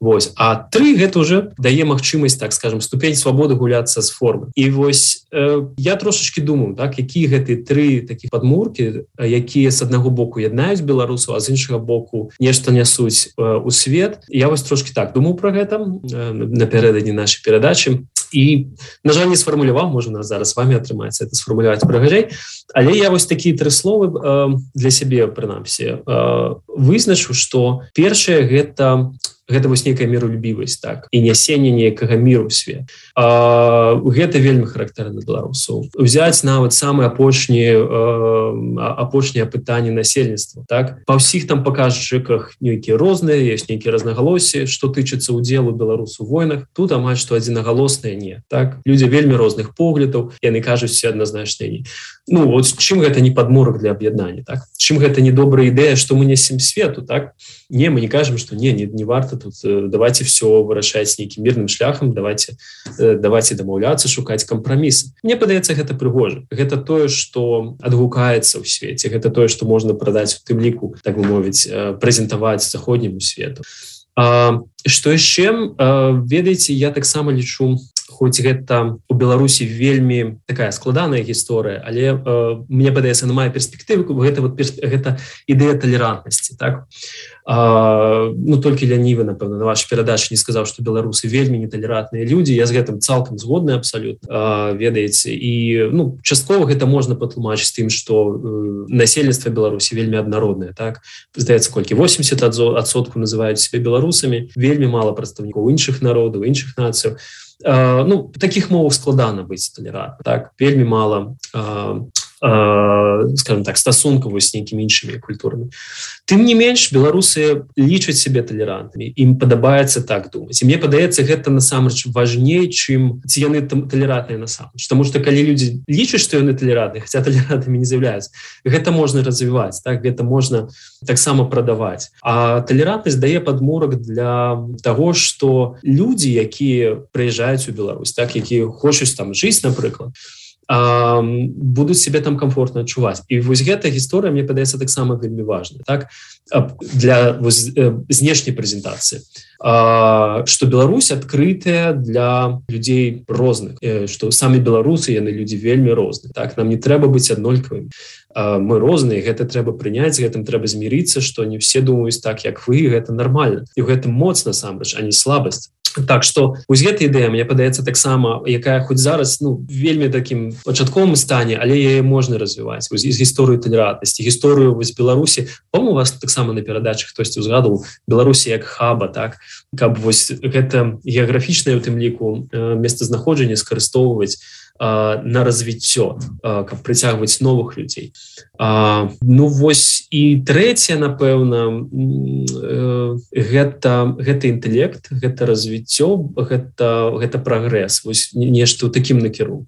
Вось. А три гэта уже дае магчымасць так скажем ступень свабоды гуляцца з формы. І вось э, я трошачки думаю так які гэты тры таких подмурки якія з аднаго боку яднаюць беларусу а з іншага боку нешта нясуць э, у свет. Я вось трошки так думаю про гэта э, напярэдадні нашай перадачы. І на жаль не сфармуляваў можа нас зараз вами атрымаецца это сфармуляваць прыгажэй але я вось такія тры словы э, для сябе прынамсі э, вызначу что першае гэта гэта вось нейкая мірулюбівасць так і нясенне нейкага міру свет. А, гэта вельмі характэрна беларусаў. Узяць нават самы апошні апошняе пытанне насельніцтва так. Па ўсіх там паказчыках нейкія розныя есть нейкія рознагалоссі што тычыцца удзелу беларусу войнах. Тут амаль што адзінагалосныя не так. Людзі вельмі розных поглядаў яны кажуць все адназначна не ну вот чым гэта не падморак для аб'яднання так? Чым гэта не добрая ідэя што мы несем свету так? Не мы не кажам што не не, не варта тут э, давайте все вырашаць нейкім мірным шляхам давайте э, давайте дамаўляцца шукаць кампраміс Мне падаецца гэта прыгожа гэта тое что адгукаецца ў свеце гэта тое что можна прадаць у тым ліку так бы мовіць э, прэзентаваць заходняму свету что яшчэ ведаеце я таксама лічу хоць гэта у беларусі вельмі такая складаная гісторыя але э, мне падаецца на мае перспектывы гэта вот гэта ідэя талерантнасці так? а, ну толькі лянівы напэўна на ваш перадач не сказаў что беларусы вельмі неталератныя людзі я з гэтым цалкам згодны абсалютна ведаеце і ну часткова гэта можна патлумачыць тым что э, насельніцтва беларусі вельмі аднароднае так? Здаецца колькі 80 адсотку называюць себе беларусамі вельмі мало прадстаўнікоў іншых народаў іншых нацыяў ну таких мовах складана быць толерат так? Вельмі мало э, скажем так стасункавую з нейкімі іншымі культурамі тым не менш беларусы лічаць себе толерантамі ім падабаецца так думаць і мне падаецца гэта насамрэч важней чым ці яны там толератныя насамрэч потому что калі людзі лічаць што яны толератны хотя толератамі не з'яўляюцца гэта можна развіваць так гэта можна таксама прадаваць а толерантнасць дае падмурак для того что людзі якія прыязджаюць у Беларусь так якія хочуць там жыць напрыклад будуць себе там комфортно адчуваць. І вось гэта гісторыя мне падаецца таксама вельмі важна так? Для знешняй прэзентацыі. Что Беларусь адкрытая для людзей розных что самі беларусы яны людзі вельмі розныя так? Нам не трэба быць аднолькавымі. Мы розныя гэта трэба прыняць гэтым трэба змірыцца што не все думаюць так як вы гэта нормально і гэтым моц насамрэч а не слабасць так что вось гэта ідэя мне падаецца таксама якая хоць зараз ну вельмі таким пачатковым стане але яе можна развіваць. З гісторыю талератнасці гісторыю вось беларусі. По-мо вас таксама на перадачах хтосьці ўзгадываў беларусі як хаба так? Каб вось гэта геаграфічнае у тым ліку месцазнаходжанне скарыстоўваць на развіццё каб прыцягваць новых людзей ну вось і трэцяе напэўна гэта гэта інтэлект гэта развіццё гэта гэта прагрэс. Вось нешта ў такім накіру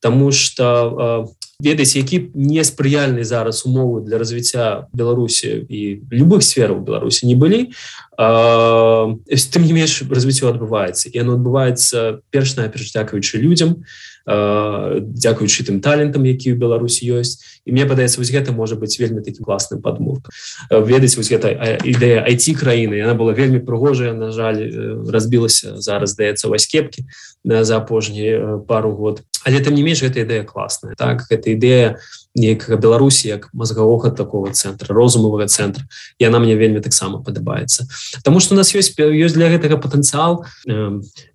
Таму что ведаць які неспрыяльны зараз умовы для развіцця Беларусі і любых сфераў Беларусі не былі тым не менш развіццё адбываецца. І оно адбываецца перш найперш дзякуючы людям дзякуючы тым талентам які ў Беларусі ёсць. І мне падаецца вось гэта можа быць вельмі таким класным падмуркам ведаць вось гэта ідэя айти краіны яна была вельмі прыгожая на жаль разбілася зараз здаецца вось кепкі за апошні пару год. Але там не менш гэта ідэя класная так? Гэта ідэя некага беларусі як мозгавога такого центра розумовага центра яна мне вельмі таксама падабаецца. Таму что у нас ёсць ёсць для гэтага патэнцыял.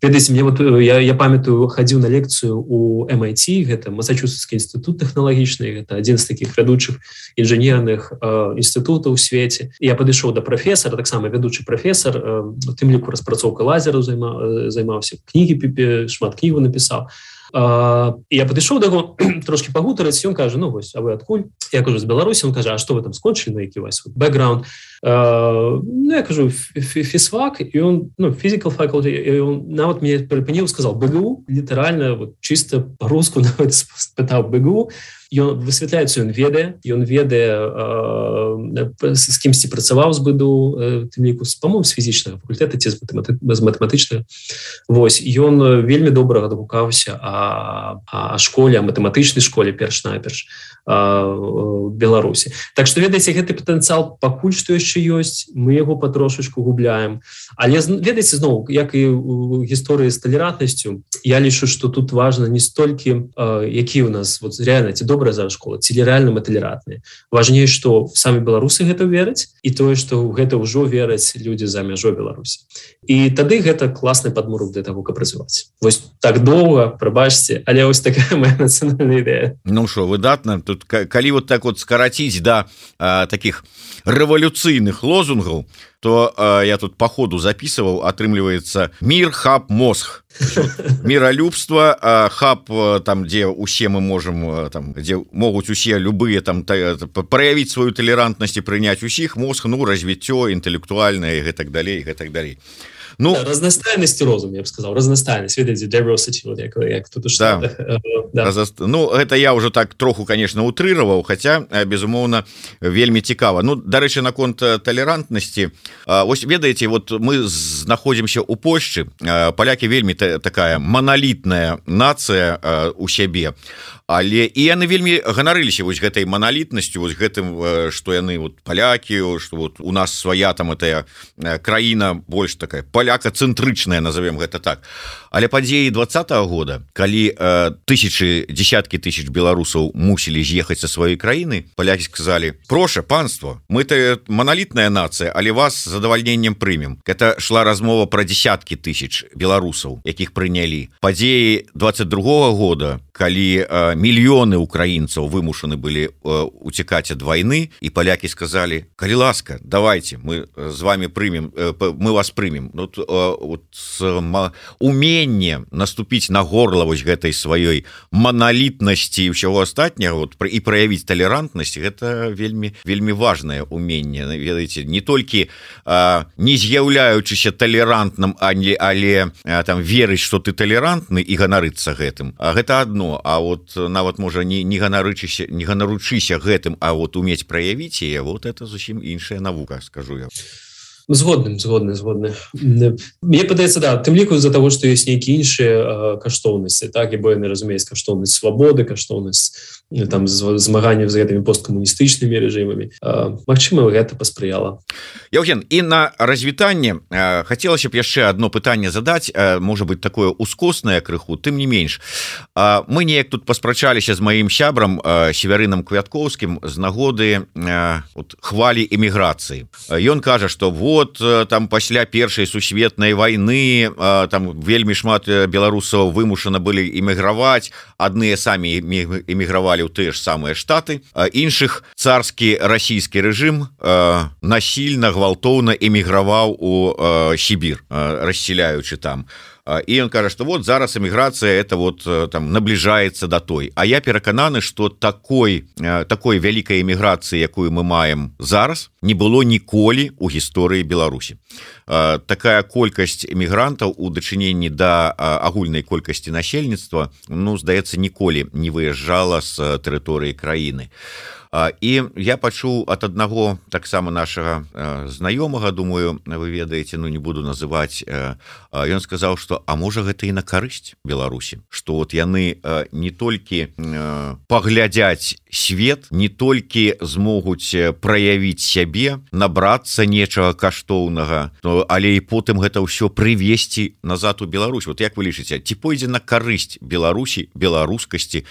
Ведаеце мне вот я, я памятаю хадзіў на лекцыю у MIT гэта масачусетскі інстытут тэхналагічны гэта адзін з таких вядучых інжынерных інстытутаў у свеце. Я падышоў да прафесара таксама вядучы прафесор тым ліку распрацоўка лазеру займа займаўся кнігі шмат кнігу напісаў я падышоў да яго трошки пагутарыць ён кажа ну вось а вы адкуль я кажу з беларусі он кажа что вы там скончылі на які вас бэкграунд? Ну, я кажу фісфак і он ну фізікал факулty нават мне прыпыніў сказал бгу літаральна вот чисто по-руску спытаў бгу ён высвятляецца ён ведае ён ведае з кімсьці працаваў з быду тым ліку з памом з фізічнага факультэта ці з матэматычнага Вось ён вельмі добра адгукаўся а, а школе матэматычнай школе перш-наперш Беларусі Так што ведаеце гэты патэнцыял пакуль што яшчэ ёсць мы яго патрошачку губляем. Але ведаеце зноў як і гісторыі з талератнасцю я лічу што тут важна не столькі які у нас вот реально ці добрая за школа ці реально матэлератныя важней што самі беларусы гэта вераць і тое што гэта ўжо вераць людзі за мяжой Беларусі. І тады гэта класны падмурок для того каб працаваць вось так доўга прабачце але вось такая моя нацыянальная ідэя. Ну що выдатна тут калі вот так вот скараціць да а, таких рэвалюцыйных лозунгаў то а, я тут по ходу записываў атрымліваецца мир хаб мозг міралюбства хаб там дзе усе мы можем там дзе могуць усе любые там праявіць сваю талерантнасць і прыняць усіх мозг ну развіццё інтэлектуальнае гэтак далей гэтак далей а ну да, разнастайнасць розум я б сказал разнастайнасць ведаце diversity як, як тут да. да. Разост... ну это я уже так троху конечно утрыраваў хотя безумоўна вельмі цікава ну дарэчы наконт талерантнасці ось ведаеце вот мы знаходзімся у Польшчы палякі вельмі такая монолітная нацыя у сябе але і яны вельмі ганарыліся вось гэтай маналітнасцю вось гэтым что яны вот палякі что вот у нас свая там этая краіна больш такая паляка цэнтрычная назовем гэта так. Але падзеі двадцатого года калі тысячи десяткі тысяч беларусаў мусілі з'ехаць са сваёй краіны палякі сказали проша панство мы то маналітная нацыя але вас задавальненнем прымем это шла размова про десяткі тысяч беларусаў якіх прынялі. Падзеі 22 -го года калі мільёны украінцаў вымушаны былі уцікаць ад войны і палякі сказали калі ласка давайте мы з вами прымем мы вас прымем ну, вот, уменне наступіць на горла вось гэтай сваёй маналітнасці ўсяго астатняга вот і праявіць талерантнасць гэта вельмі вельмі важное умение. Ведаеце не толькі а, не з'яўляючыся талерантным ані але а, там верыць что ты талерантны і ганарыцца гэтым А гэта одно. А вот нават можа не не ганарычыся не ганаручыся гэтым А вот уметь праявіць яе вот это зусім іншая навука скажу я згодным згодны згодны мне падаецца да тым ліку з-за того что есть нейкія іншыя каштоўнасці так і бо яны разумеюць каштоўнасць свабоды каштоўнасць там змаганняў з гэтымі посткамуністычнымі рэжымамі Мачыма гэта паспрыяла Яўген і на развітанне хацелася б яшчэ одно пытанне задаць можа быть такое ускоснае крыху тым не менш мы неяк тут паспрачаліся з маім сябрам северынам квяткоўскім з нагоды вот, хвалі эміграцыі. Ён кажа что вот там пасля першай сусветнай войны там вельмі шмат беларусаў вымушана былі эміграваць. Адныя самі эмігравалі ў тыя ж самыя штаты. Іншых царскі расійскі рэжым насільна гвалтоўна эміграваў у Сібір расселяючы там і ён кажа что вот зараз эміграцыя это вот там набліжаецца да той. А я перакананы что такой такой вялікай эміграцыі якую мы маем зараз не было ніколі у гісторыі Беларусі такая колькасць эмігрантаў у дачыненні да агульнай колькасці насельніцтва ну здаецца ніколі не выязджала з тэрыторыі краіны а і я пачуў от аднаго таксама нашага знаёмага думаю вы ведаеце ну не буду называть ён сказаў что а можа гэта і на карысць Беларусі что вот яны не толькі паглядзяць свет не толькі змогуць праявіць сябе набрацца нечага каштоўнага то але і потым гэта ўсё прывесці назад у Беларусь вот як вы лічыце ці пойдзе на карысць Беларусі беларускасці то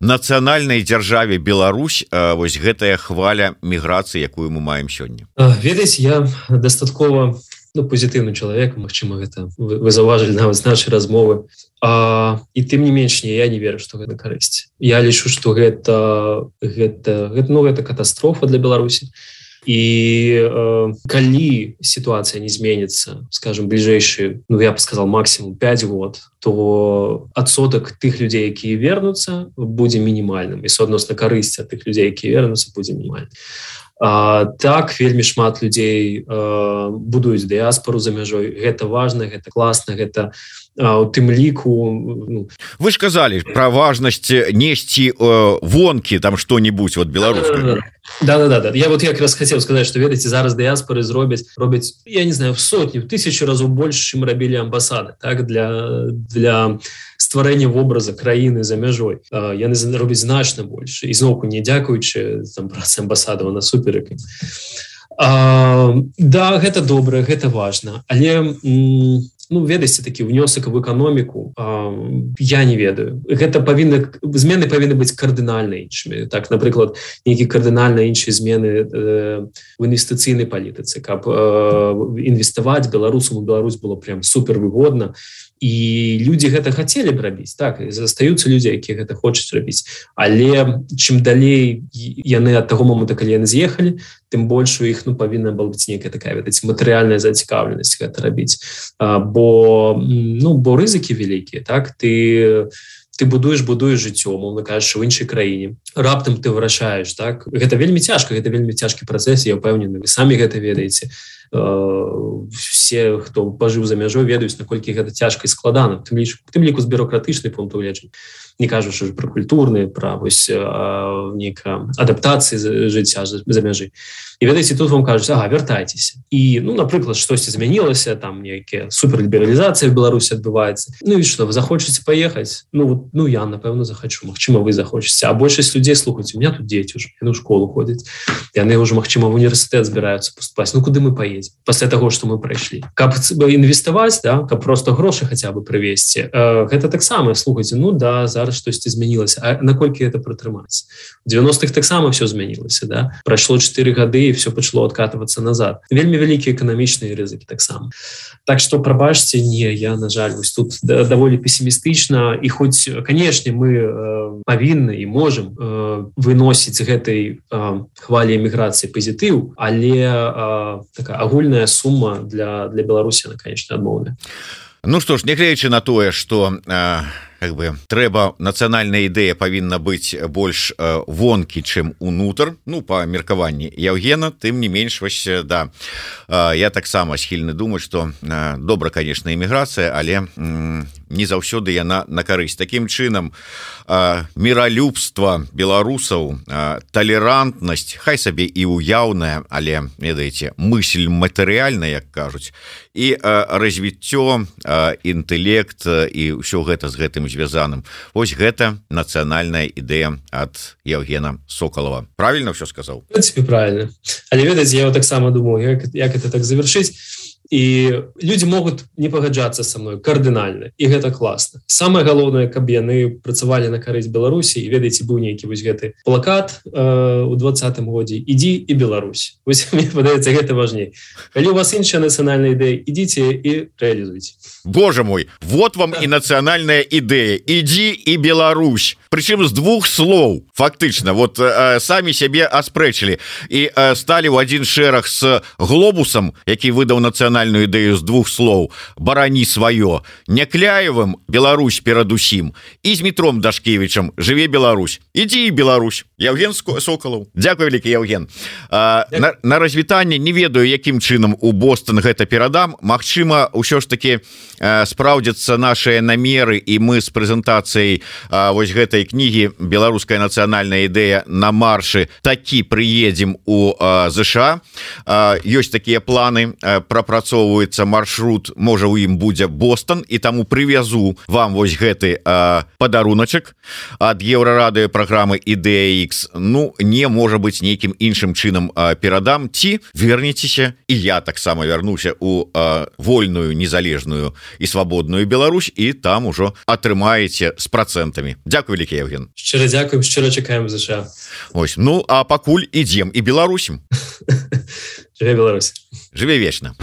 нацыянальнай дзяржаве Беларусь вось гэтая хваля міграцыі якую мы маем сёння. Ведаць я дастаткова ну, пазітыўны чалавек Мачыма гэта вы заўважылі нават нашай размовы. А, і тым не менш не я не веру што гэта карысць. Я лічу што гэта гэта гэта ну гэта катастрофа для Беларусі. і э, калі сітуацыя не зменится скажем бліжэйшы Ну я бы сказал максимум 5 год то адсотак тых людзей якія вернуцца будзе мінімальным і суадносна карысці тых людзей які вернуцца будзе мінімальным А, так вельмі шмат людзей будуюць дыяспору за мяжой. Гэта важно гэта класна гэта у тым ліку ну... вы ж казалі пра важнасць несці э, вонкі там что-нибудь вот беларускага да, да, да, да. я вот як раз хотел сказать что ведаеце зараз дыяспоры зробяць робяць я не знаю в сотню тысячу разу больше чым рабілі амбасады так для для стварэння вобраза краіны за мяжой яны робяць значна больше ізноўку не дзякуючы там працы амбасадаў на суперыкі да гэта добра гэта важно але ну ведаеце такі внёсак в эканоміку я не ведаю. Гэта павінна змены павінны быць кардынальна іншымі. Так напрыклад нейкі кардынальна іншыя змены э, в інвестыцыйнай палітыцы. Каб э, інвеставаць беларусам Беларусь было прям супер выгодна. і і людзі гэта хацелі б рабіць так застаюцца людзі якія гэта хочуць рабіць. Але чым далей яны ад таго моманта калі яны з'ехалі тым больш у іх ну павінна была быць некая такая ведаць матэрыяльная зацікаўленасць гэта рабіць. А, бо ну бо рызыкі вялікія так ты ты будуеш будуеш жыццё моўна кажаш в іншай краіне. Раптам ты вырашаеш так гэта вельмі цяжка гэта вельмі цяжкі працэс я ўпэўнены вы самі гэта ведаеце все хто пажыў за мяжой ведаюць наколькі гэта цяжка і складана тым ліч тым ліку з бюрократычнай пункт угледжання не кажучы пра культурныя пра вось нейка адаптацыі жыцця за мяжы і ведаеце тут вам кажуць ага, вяртайцеся і ну напрыклад штосьці змянілася там нейкія суперлібералізацыя Беларусі адбываецца Ну і что вы захочаце паехаць ну вот, ну я напэўна захачу Мачыма вы захочаце а большасць людзей слухаць у меня тут дзеці уже ну школу ходзяць яны ўжо Мачыма в універсітэт збіраюцца поступаць Ну куды мы поедем едем пасля того что мы прайшлі каб інвеставаць да каб просто грошы хотя бы прывесці гэта таксама слухайте ну да зараз штосьці змянілася наколькі это пратрымацца 90-х таксама все змянілася да? Прайшло 4 гады і все пачло откатываться назад. Вельмі вялікія эканамічныя рызыкі таксама так что прабачьте не я на жаль вось тут да, даволі пессімістычна і хоць канешне мы э, павінны і можем э, выносіць гэтай э, хвалі эміграцыі пазітыў але э, такая агульная сума для для беларусі на конечно адмоўная ну что ж нягледзячы на тое что э, как бы трэба нацыянальная ідэя павінна быць больш вонкі чым унутр. Ну по меркаванні Яўгена тым не менш вось да. Я таксама схільны думаць что добра конечно эміграцыя але не заўсёды яна на карысць таким чынам міралюбства беларусаў талерантнасць хай сабе і уяўная але ведаеце мысль матэрыяльная як кажуць. І развіццё інтэлект і ўсё гэта з гэтым звязаным. Ось гэта нацыянальная ідэя ад Евгена соколова правильно все принципе правильно. Але ведаць я таксама думаю як, як это так завершыць і люди могуць не пагаджацца со мной кардынальна і гэта класна самое галоўнае каб яны працавалі на карысць Беларусі ведаеце быў нейкі вось гэты плакат э, у двадцатым годзе ідзі і Беларусь мне падаецца гэта важней калі у вас іншая нацыянальная ідэя ідзіце і реалізуйте Боже мой вот вам і нацыянальная ідэя ідзі і Беларусь прычым з двух слоў фактычна вот э, самі сябе аспрэчылі і э, сталі ў адзін шэраг с глобусам які выдаў нацыянальную нацыянальную ідэю з двух слоў барані сваё някляевым Беларусь перадусім і з метром дашкевичам жыве Беларусь ідзі Беларусь Евгенску соколаў Дякую вялікі Евген. На, на развітанне не ведаю якім чынам у Бостон гэта перадам. Мачыма ўсё ж таки спраўдзяцца наши намеры і мы з прэзентацыяй вось гэтай кнігі беларуская нацыянальная ідэя на маршы такі прыедзем у ЗША ёсць такія планы прапрацоўваць прапрацоўваецца маршрут можа у ім будзе Бостон і таму привязу вам вось гэты падаруначак ад еўрарадыё праграмы ідэя X Ну не можа быць нейкім іншым чынам перадам. Ці вернецеся і я таксама вярнуся у вольную незалежную і свабодную Беларусь і там ужо атрымаеце з процентамі Дякую вялікі Евген. Шчыра дзякуем шчыра чакаем за Ось ну а пакуль ідзем і беларусім. Беларусь. Жыве вечна